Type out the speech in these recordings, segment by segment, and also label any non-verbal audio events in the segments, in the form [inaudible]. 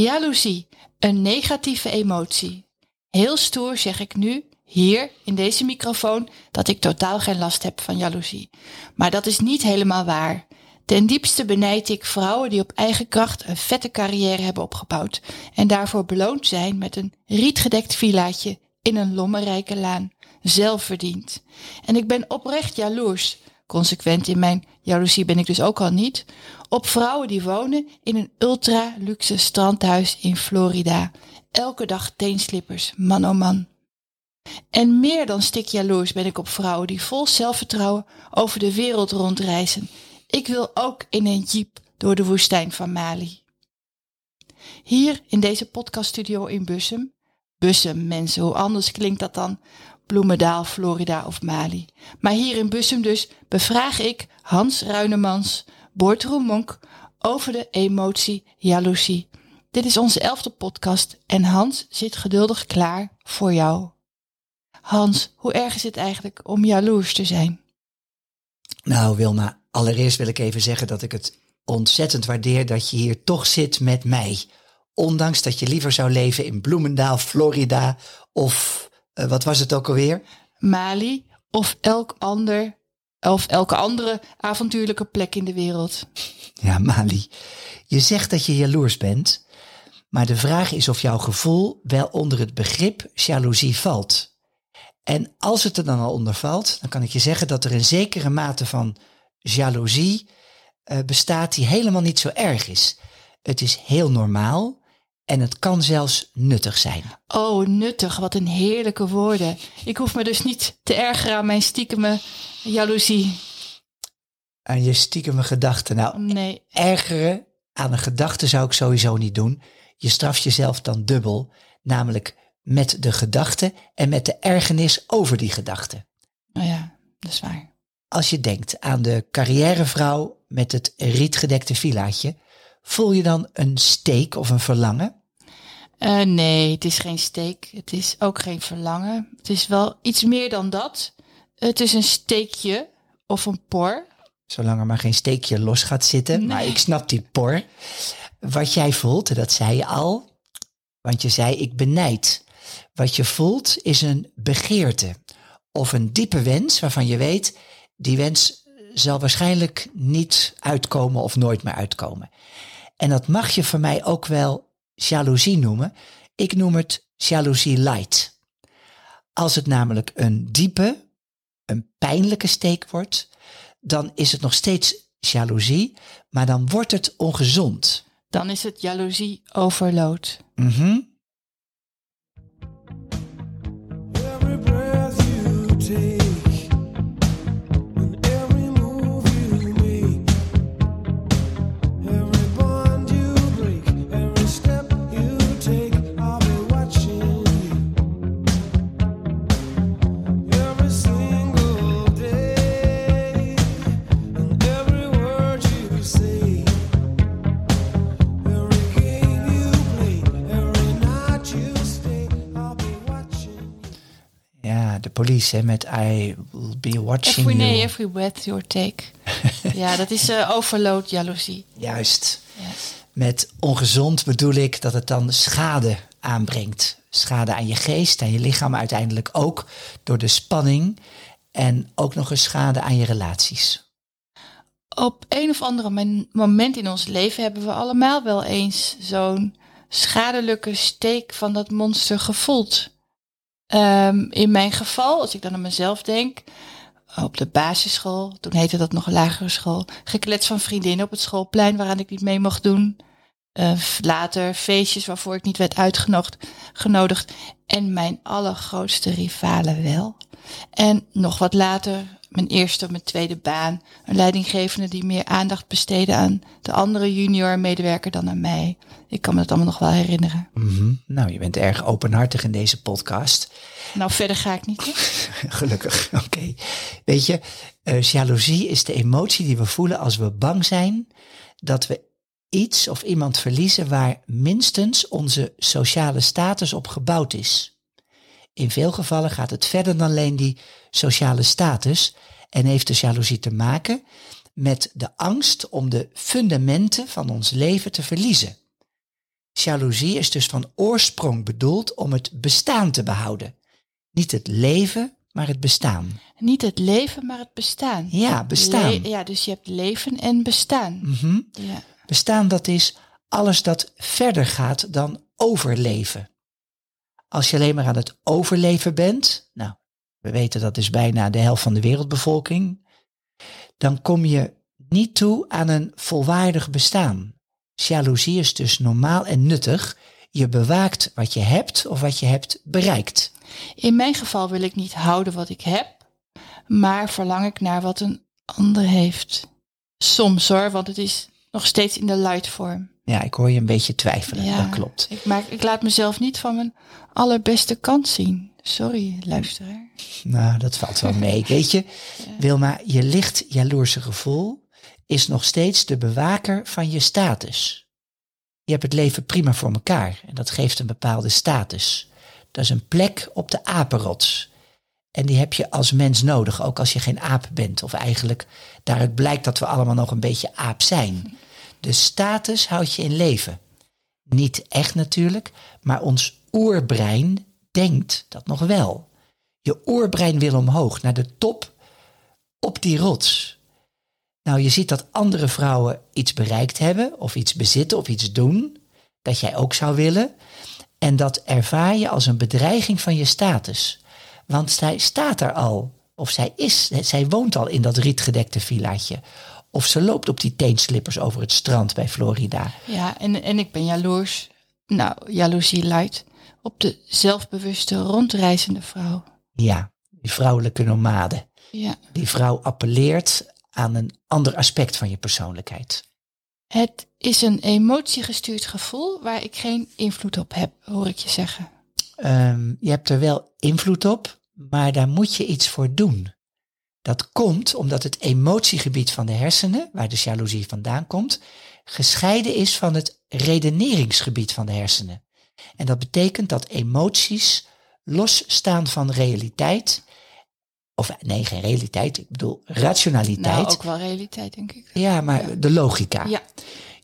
Jaloezie, een negatieve emotie. Heel stoer zeg ik nu, hier in deze microfoon, dat ik totaal geen last heb van jaloezie. Maar dat is niet helemaal waar. Ten diepste benijd ik vrouwen die op eigen kracht een vette carrière hebben opgebouwd en daarvoor beloond zijn met een rietgedekt villaatje in een lommerrijke laan, zelf verdiend. En ik ben oprecht jaloers, consequent in mijn jaloezie ben ik dus ook al niet, op vrouwen die wonen in een ultra luxe strandhuis in Florida. Elke dag teenslippers, man oh man. En meer dan stik jaloers ben ik op vrouwen die vol zelfvertrouwen over de wereld rondreizen. Ik wil ook in een jeep door de woestijn van Mali. Hier in deze podcaststudio in Bussum. Bussum, mensen, hoe anders klinkt dat dan? Bloemendaal, Florida of Mali. Maar hier in Bussum dus bevraag ik Hans Ruinemans, Boordroem Monk, over de emotie jaloezie. Dit is onze elfde podcast en Hans zit geduldig klaar voor jou. Hans, hoe erg is het eigenlijk om jaloers te zijn? Nou, Wilma, allereerst wil ik even zeggen dat ik het ontzettend waardeer dat je hier toch zit met mij. Ondanks dat je liever zou leven in Bloemendaal, Florida of uh, wat was het ook alweer? Mali of elk ander of elke andere avontuurlijke plek in de wereld. Ja, Mali. Je zegt dat je jaloers bent, maar de vraag is of jouw gevoel wel onder het begrip jaloezie valt. En als het er dan al onder valt, dan kan ik je zeggen dat er een zekere mate van jaloezie uh, bestaat die helemaal niet zo erg is. Het is heel normaal en het kan zelfs nuttig zijn. Oh, nuttig, wat een heerlijke woorden. Ik hoef me dus niet te ergeren aan mijn stiekeme jaloezie. Aan je stiekeme gedachten. Nou, nee. ergeren aan een gedachte zou ik sowieso niet doen. Je straft jezelf dan dubbel, namelijk met de gedachte en met de ergernis over die gedachte. Oh ja, dat is waar. Als je denkt aan de carrièrevrouw met het rietgedekte villaatje, voel je dan een steek of een verlangen? Uh, nee, het is geen steek. Het is ook geen verlangen. Het is wel iets meer dan dat. Het is een steekje of een por. Zolang er maar geen steekje los gaat zitten. Nee. Maar ik snap die por. Wat jij voelt, dat zei je al. Want je zei ik benijd. Wat je voelt is een begeerte. Of een diepe wens waarvan je weet, die wens zal waarschijnlijk niet uitkomen of nooit meer uitkomen. En dat mag je voor mij ook wel jaloezie noemen. Ik noem het jaloezie light. Als het namelijk een diepe, een pijnlijke steek wordt, dan is het nog steeds jaloezie, maar dan wordt het ongezond. Dan is het jaloezie overload. Mhm. Hè, met I will be watching Every, nee, you. every breath you take. [laughs] ja, dat is eh, overload jaloezie. Juist. Ja. Met ongezond bedoel ik dat het dan schade aanbrengt. Schade aan je geest, aan je lichaam uiteindelijk ook door de spanning. En ook nog eens schade aan je relaties. Op een of andere men- moment in ons leven hebben we allemaal wel eens zo'n schadelijke steek van dat monster gevoeld. Ehm, in mijn geval, als ik dan aan mezelf denk, op de basisschool, toen heette dat nog lagere school, geklets van vriendinnen op het schoolplein waaraan ik niet mee mocht doen. eh, later feestjes waarvoor ik niet werd uitgenodigd. Genodigd. En mijn allergrootste rivalen wel. En nog wat later mijn eerste of mijn tweede baan. Een leidinggevende die meer aandacht besteedde aan de andere junior medewerker dan aan mij. Ik kan me dat allemaal nog wel herinneren. Mhm. Nou, je bent erg openhartig in deze podcast. Nou, verder ga ik niet. [laughs] Gelukkig, [laughs] oké. Weet je, eh, jaloezie is de emotie die we voelen als we bang zijn dat we iets of iemand verliezen waar minstens onze sociale status op gebouwd is. In veel gevallen gaat het verder dan alleen die sociale status en heeft de jaloezie te maken met de angst om de fundamenten van ons leven te verliezen. Jaloezie is dus van oorsprong bedoeld om het bestaan te behouden. Niet het leven, maar het bestaan. Niet het leven, maar het bestaan. Ja, bestaan. Le- ja, dus je hebt leven en bestaan. Mhm. Ja. Bestaan, dat is alles dat verder gaat dan overleven. Als je alleen maar aan het overleven bent, nou, we weten dat is bijna de helft van de wereldbevolking, dan kom je niet toe aan een volwaardig bestaan. Jaloezie is dus normaal en nuttig. Je bewaakt wat je hebt of wat je hebt bereikt. In mijn geval wil ik niet houden wat ik heb, maar verlang ik naar wat een ander heeft. Soms hoor, want het is nog steeds in de light vorm. Ja, ik hoor je een beetje twijfelen. Ja, Dat klopt. Ik, maak, ik laat mezelf niet van mijn allerbeste kant zien. Sorry, luisteraar. Nou, dat valt wel mee. [laughs] Weet je, Wilma, je licht jaloerse gevoel is nog steeds de bewaker van je status. Je hebt het leven prima voor elkaar en dat geeft een bepaalde status. Dat is een plek op de apenrots. En die heb je als mens nodig, ook als je geen aap bent. Of eigenlijk daaruit blijkt dat we allemaal nog een beetje aap zijn. De status houdt je in leven. Niet echt natuurlijk, maar ons oerbrein denkt dat nog wel. Je oerbrein wil omhoog, naar de top op die rots. Nou, je ziet dat andere vrouwen iets bereikt hebben, of iets bezitten, of iets doen, dat jij ook zou willen. En dat ervaar je als een bedreiging van je status. Want zij staat er al, of zij is, zij woont al in dat rietgedekte villaatje. Of ze loopt op die teenslippers over het strand bij Florida. Ja, en, en ik ben jaloers. Nou, jaloezie luidt op de zelfbewuste rondreizende vrouw. Ja, die vrouwelijke nomade. Ja. Die vrouw appelleert aan een ander aspect van je persoonlijkheid. Het is een emotiegestuurd gevoel waar ik geen invloed op heb, hoor ik je zeggen. Ehm, je hebt er wel invloed op, maar daar moet je iets voor doen. Dat komt omdat het emotiegebied van de hersenen, waar de jaloezie vandaan komt, gescheiden is van het redeneringsgebied van de hersenen. En dat betekent dat emoties losstaan van realiteit. Of nee, geen realiteit, ik bedoel rationaliteit. Nou, ook wel realiteit, denk ik. Ja, maar de logica. Ja,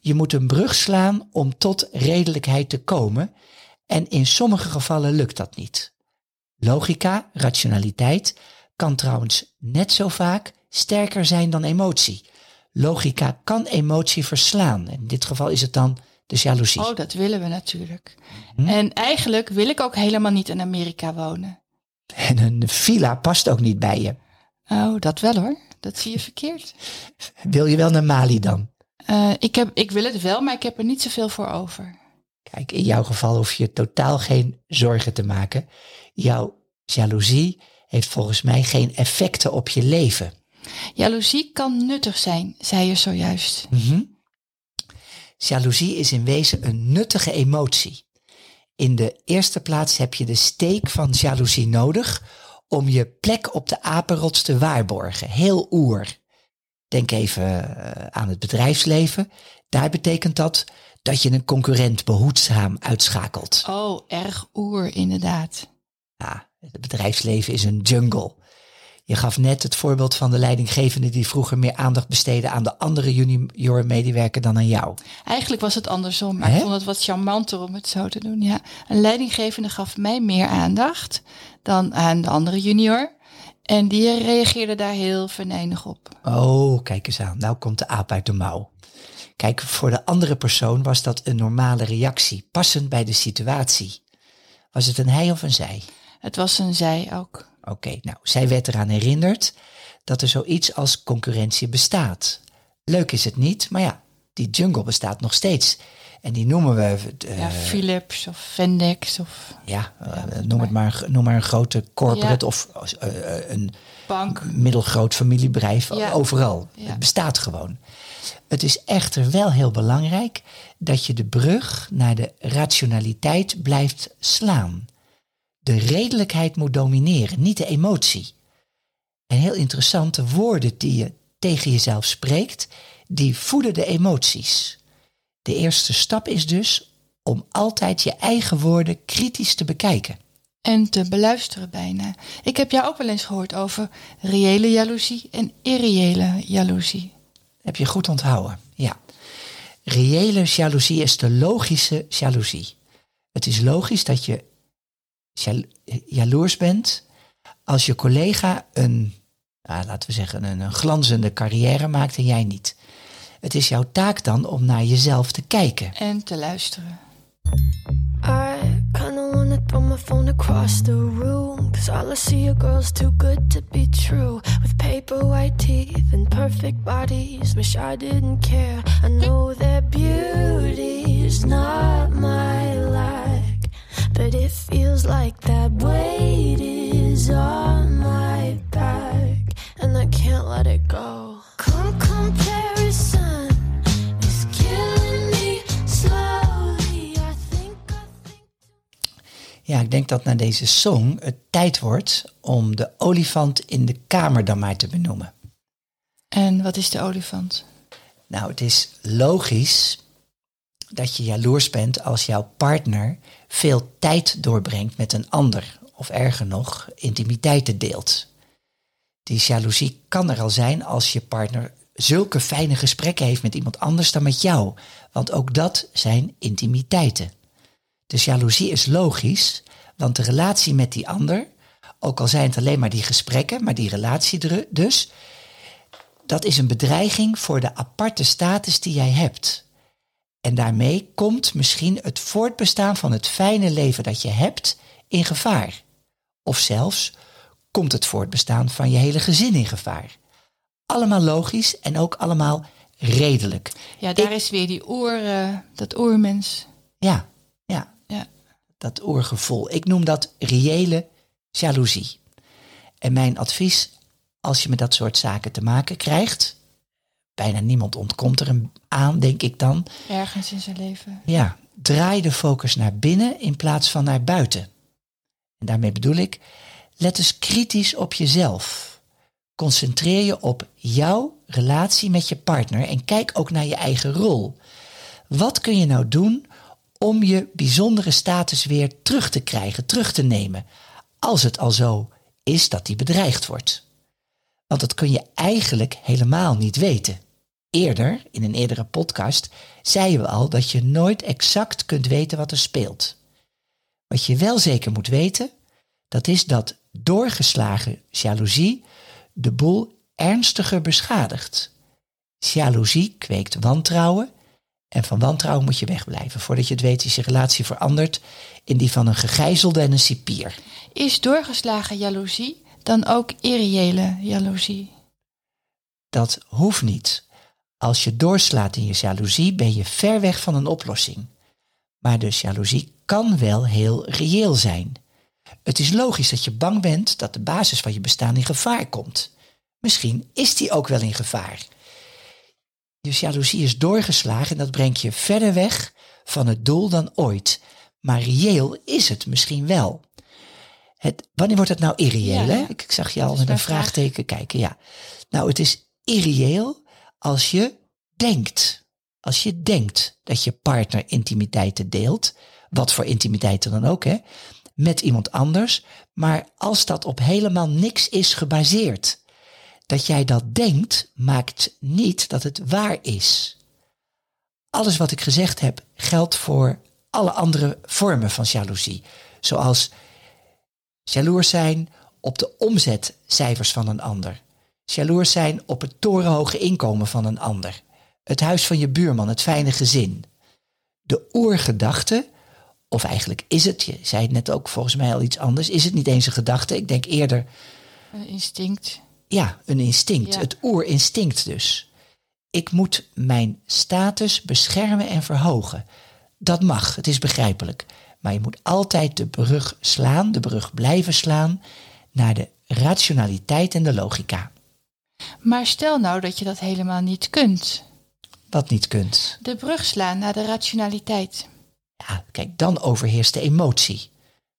Je moet een brug slaan om tot redelijkheid te komen. En in sommige gevallen lukt dat niet. Logica, rationaliteit, kan trouwens net zo vaak sterker zijn dan emotie. Logica kan emotie verslaan. In dit geval is het dan de jaloezie. oh, dat willen we natuurlijk. Hm? En eigenlijk wil ik ook helemaal niet in Amerika wonen. En een villa past ook niet bij je. Oh, dat wel hoor. Dat zie je [laughs] verkeerd. Wil je wel naar Mali dan? Eh, ik, heb, ik wil het wel, maar ik heb er niet zoveel voor over. Kijk, in jouw geval hoef je totaal geen zorgen te maken. Jouw jaloezie heeft volgens mij geen effecten op je leven. Jaloezie kan nuttig zijn, zei je zojuist. Mhm. Jaloezie is in wezen een nuttige emotie. In de eerste plaats heb je de steek van jaloezie nodig om je plek op de apenrots te waarborgen. Heel oer. Denk even eh, aan het bedrijfsleven. Daar betekent dat dat je een concurrent behoedzaam uitschakelt. Oh, erg oer inderdaad. Ja, het bedrijfsleven is een jungle. Je gaf net het voorbeeld van de leidinggevende die vroeger meer aandacht besteedde aan de andere junior medewerker dan aan jou. Eigenlijk was het andersom, maar ik vond het wat charmanter om het zo te doen. Ja, een leidinggevende gaf mij meer aandacht dan aan de andere junior. En die reageerde daar heel venijnig op. Oh, kijk eens aan. Nou komt de aap uit de mouw. Kijk, voor de andere persoon was dat een normale reactie, passend bij de situatie. Was het een hij of een zij? Het was een zij ook. Oké, nou, zij werd eraan herinnerd dat er zoiets als concurrentie bestaat. Leuk is het niet, maar ja, Die jungle bestaat nog steeds. En die noemen we, eh, ja, Philips of Vendex of ja, eh, noem, het maar, noem maar een grote corporate Ja. of eh, een bank. middelgroot familiebedrijf. Ja. Overal. Het bestaat gewoon. Het is echter wel heel belangrijk dat je de brug naar de rationaliteit blijft slaan. De redelijkheid moet domineren, niet de emotie. En heel interessante woorden die je tegen jezelf spreekt, die voeden de emoties. De eerste stap is dus om altijd je eigen woorden kritisch te bekijken. En te beluisteren bijna. Ik heb jou ook wel eens gehoord over reële jaloezie en irreële jaloezie. Heb je goed onthouden? Ja. Reële jaloezie is de logische jaloezie. Het is logisch dat je jaloers bent als je collega een, nou, laten we zeggen, een, een glanzende carrière maakt en jij niet. Het is jouw taak dan om naar jezelf te kijken. En te luisteren. I kinda wanna throw my phone across the room. Cause all I see are girls too good to be true. With paper white teeth and perfect bodies. Wish I didn't care. I know their beauty is not my. But it feels like that weight is on my back. And I can't let it go. Come comparison is killing me slowly. I think I think. Ja, ik denk dat na deze song het tijd wordt om de olifant in de kamer dan maar te benoemen. En wat is de olifant? Nou, het is logisch dat je jaloers bent als jouw partner veel tijd doorbrengt met een ander. Of erger nog, intimiteiten deelt. Die jaloezie kan er al zijn als je partner zulke fijne gesprekken heeft met iemand anders dan met jou. Want ook dat zijn intimiteiten. Dus jaloezie is logisch, want de relatie met die ander, ook al zijn het alleen maar die gesprekken, maar die relatie dus, dat is een bedreiging voor de aparte status die jij hebt. En daarmee komt misschien het voortbestaan van het fijne leven dat je hebt in gevaar. Of zelfs komt het voortbestaan van je hele gezin in gevaar. Allemaal logisch en ook allemaal redelijk. Ja, daar Ik- is weer die oer, eh, dat oermens. Ja, ja, Ja. dat oorgevoel. Ik noem dat reële jaloezie. En mijn advies, als je met dat soort zaken te maken krijgt, bijna niemand ontkomt er aan, denk ik dan. Ergens in zijn leven. Ja, draai de focus naar binnen in plaats van naar buiten. En daarmee bedoel ik, let eens kritisch op jezelf. Concentreer je op jouw relatie met je partner en kijk ook naar je eigen rol. Wat kun je nou doen om je bijzondere status weer terug te krijgen, terug te nemen, als het al zo is dat die bedreigd wordt? Want dat kun je eigenlijk helemaal niet weten. Eerder, in een eerdere podcast, zeiden we al dat je nooit exact kunt weten wat er speelt. Wat je wel zeker moet weten, dat is dat doorgeslagen jaloezie de boel ernstiger beschadigt. Jaloezie kweekt wantrouwen en van wantrouwen moet je wegblijven. Voordat je het weet is je relatie veranderd in die van een gegijzelde en een cipier. Is doorgeslagen jaloezie dan ook irreële jaloezie? Dat hoeft niet. Als je doorslaat in je jaloezie ben je ver weg van een oplossing. Maar dus jaloezie kan wel heel reëel zijn. Het is logisch dat je bang bent dat de basis van je bestaan in gevaar komt. Misschien is die ook wel in gevaar. Dus jaloezie is doorgeslagen en dat brengt je verder weg van het doel dan ooit. Maar reëel is het misschien wel. Het, wanneer wordt het nou irreëel? Ja, hè? ja. Ik, ik zag je al met een vraagteken kijken. Ja. Nou, het is irreëel als je denkt. Als je denkt dat je partner intimiteiten deelt, wat voor intimiteiten dan ook, hè, met iemand anders, maar als dat op helemaal niks is gebaseerd. Dat jij dat denkt, maakt niet dat het waar is. Alles wat ik gezegd heb geldt voor alle andere vormen van jaloezie. Zoals jaloers zijn op de omzetcijfers van een ander. Jaloers zijn op het torenhoge inkomen van een ander. Het huis van je buurman, het fijne gezin. De oergedachte, of eigenlijk is het, je zei het net ook volgens mij al iets anders, is het niet eens een gedachte. Ik denk eerder, Een instinct. ja, een instinct. Ja. Het oerinstinct dus. ik moet mijn status beschermen en verhogen. Dat mag, het is begrijpelijk. Maar je moet altijd de brug slaan, de brug blijven slaan naar de rationaliteit en de logica. Maar stel nou dat je dat helemaal niet kunt. Wat niet kunt. De brug slaan naar de rationaliteit. Ja, kijk, dan overheerst de emotie.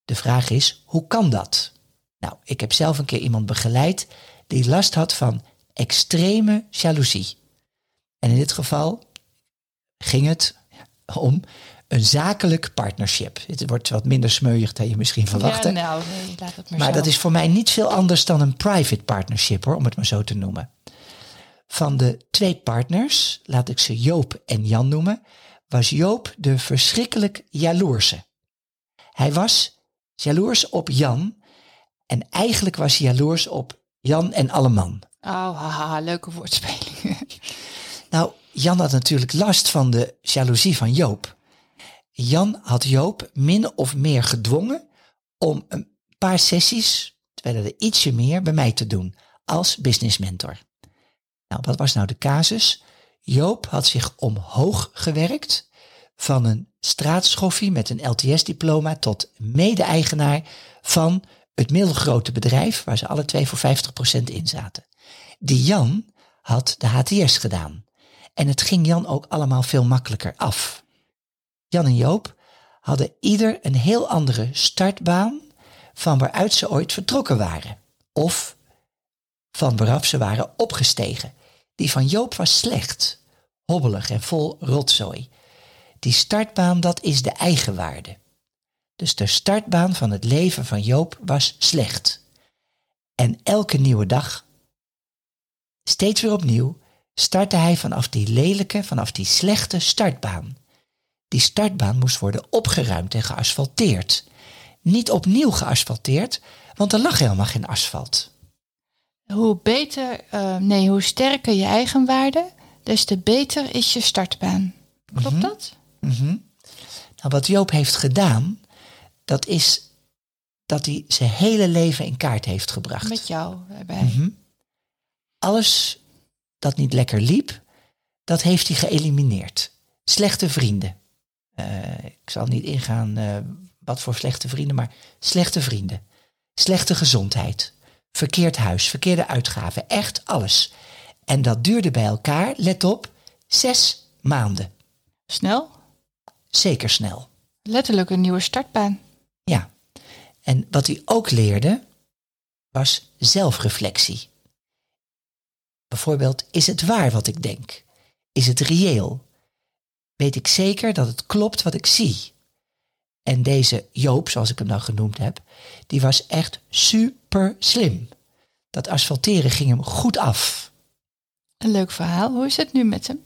De vraag is, hoe kan dat? Nou, ik heb zelf een keer iemand begeleid die last had van extreme jaloezie. En in dit geval ging het om een zakelijk partnership. Het wordt wat minder smeuig dan je misschien verwachtte. Ja, nou, nee, laat het maar, Maar zo. dat is voor mij niet veel anders dan een private partnership, hoor, om het maar zo te noemen. Van de twee partners, laat ik ze Joop en Jan noemen, was Joop de verschrikkelijk jaloerse. Hij was jaloers op Jan en eigenlijk was hij jaloers op Jan en alle man. Oh, haha, leuke woordspelingen. Nou, Jan had natuurlijk last van de jaloezie van Joop. Jan had Joop min of meer gedwongen om een paar sessies, terwijl er ietsje meer, bij mij te doen als business mentor. Nou, wat was nou de casus? Joop had zich omhoog gewerkt van een straatschoffie met een LTS-diploma tot mede-eigenaar van het middelgrote bedrijf waar ze alle twee voor 50% in zaten. Die Jan had de HTS gedaan. En het ging Jan ook allemaal veel makkelijker af. Jan en Joop hadden ieder een heel andere startbaan van waaruit ze ooit vertrokken waren. Of van waaraf ze waren opgestegen. Die van Joop was slecht, hobbelig en vol rotzooi. Die startbaan, dat is de eigenwaarde. Dus de startbaan van het leven van Joop was slecht. En elke nieuwe dag, steeds weer opnieuw, startte hij vanaf die lelijke, vanaf die slechte startbaan. Die startbaan moest worden opgeruimd en geasfalteerd. Niet opnieuw geasfalteerd, want er lag helemaal geen asfalt. Hoe beter, eh, nee, hoe sterker je eigenwaarde, des te beter is je startbaan. Klopt dat? Mhm. Nou, wat Joop heeft gedaan, dat is dat hij zijn hele leven in kaart heeft gebracht. Met jou erbij. Mhm. Alles dat niet lekker liep, dat heeft hij geëlimineerd. Slechte vrienden. Eh, ik zal niet ingaan eh, wat voor slechte vrienden, maar slechte vrienden. Slechte gezondheid. Verkeerd huis, verkeerde uitgaven, echt alles. En dat duurde bij elkaar, let op, zes maanden. Snel, Zeker snel. letterlijk een nieuwe startbaan. Ja. En wat hij ook leerde, was zelfreflectie. Bijvoorbeeld, is het waar wat ik denk? Is het reëel? Weet ik zeker dat het klopt wat ik zie? En deze Joop, zoals ik hem nou genoemd heb, die was echt super slim. Dat asfalteren ging hem goed af. Een leuk verhaal. Hoe is het nu met hem?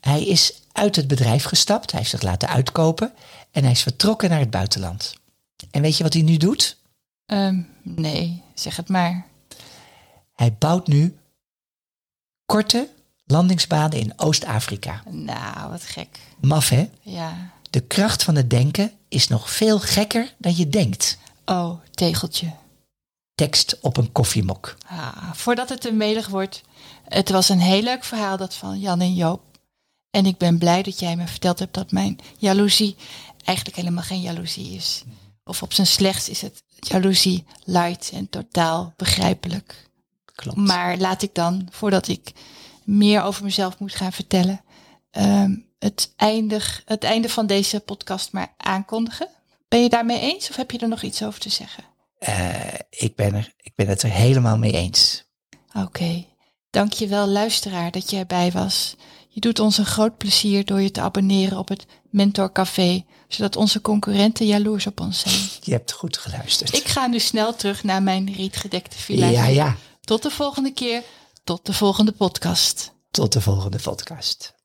Hij is uit het bedrijf gestapt, hij heeft zich laten uitkopen en hij is vertrokken naar het buitenland. En weet je wat hij nu doet? Ehm, nee, zeg het maar. Hij bouwt nu korte landingsbanen in Oost-Afrika. Nou, wat gek. Maf, hè? Ja. De kracht van het denken is nog veel gekker dan je denkt. Oh, tegeltje. Tekst op een koffiemok. Ah, voordat het te melig wordt. Het was een heel leuk verhaal dat van Jan en Joop. En ik ben blij dat jij me verteld hebt dat mijn jaloezie eigenlijk helemaal geen jaloezie is. Of op zijn slechts is het jaloezie light en totaal begrijpelijk. Klopt. Maar laat ik dan, voordat ik meer over mezelf moet gaan vertellen, ehm, het, eindig, het einde van deze podcast maar aankondigen. Ben je daarmee eens of heb je er nog iets over te zeggen? Eh, ik, ben er, ik ben het er helemaal mee eens. Oké. Dankjewel luisteraar dat je erbij was. Je doet ons een groot plezier door je te abonneren op het Mentor Café, zodat onze concurrenten jaloers op ons zijn. Je hebt goed geluisterd. Ik ga nu snel terug naar mijn rietgedekte villa. ja, ja. Tot de volgende keer. Tot de volgende podcast. Tot de volgende podcast.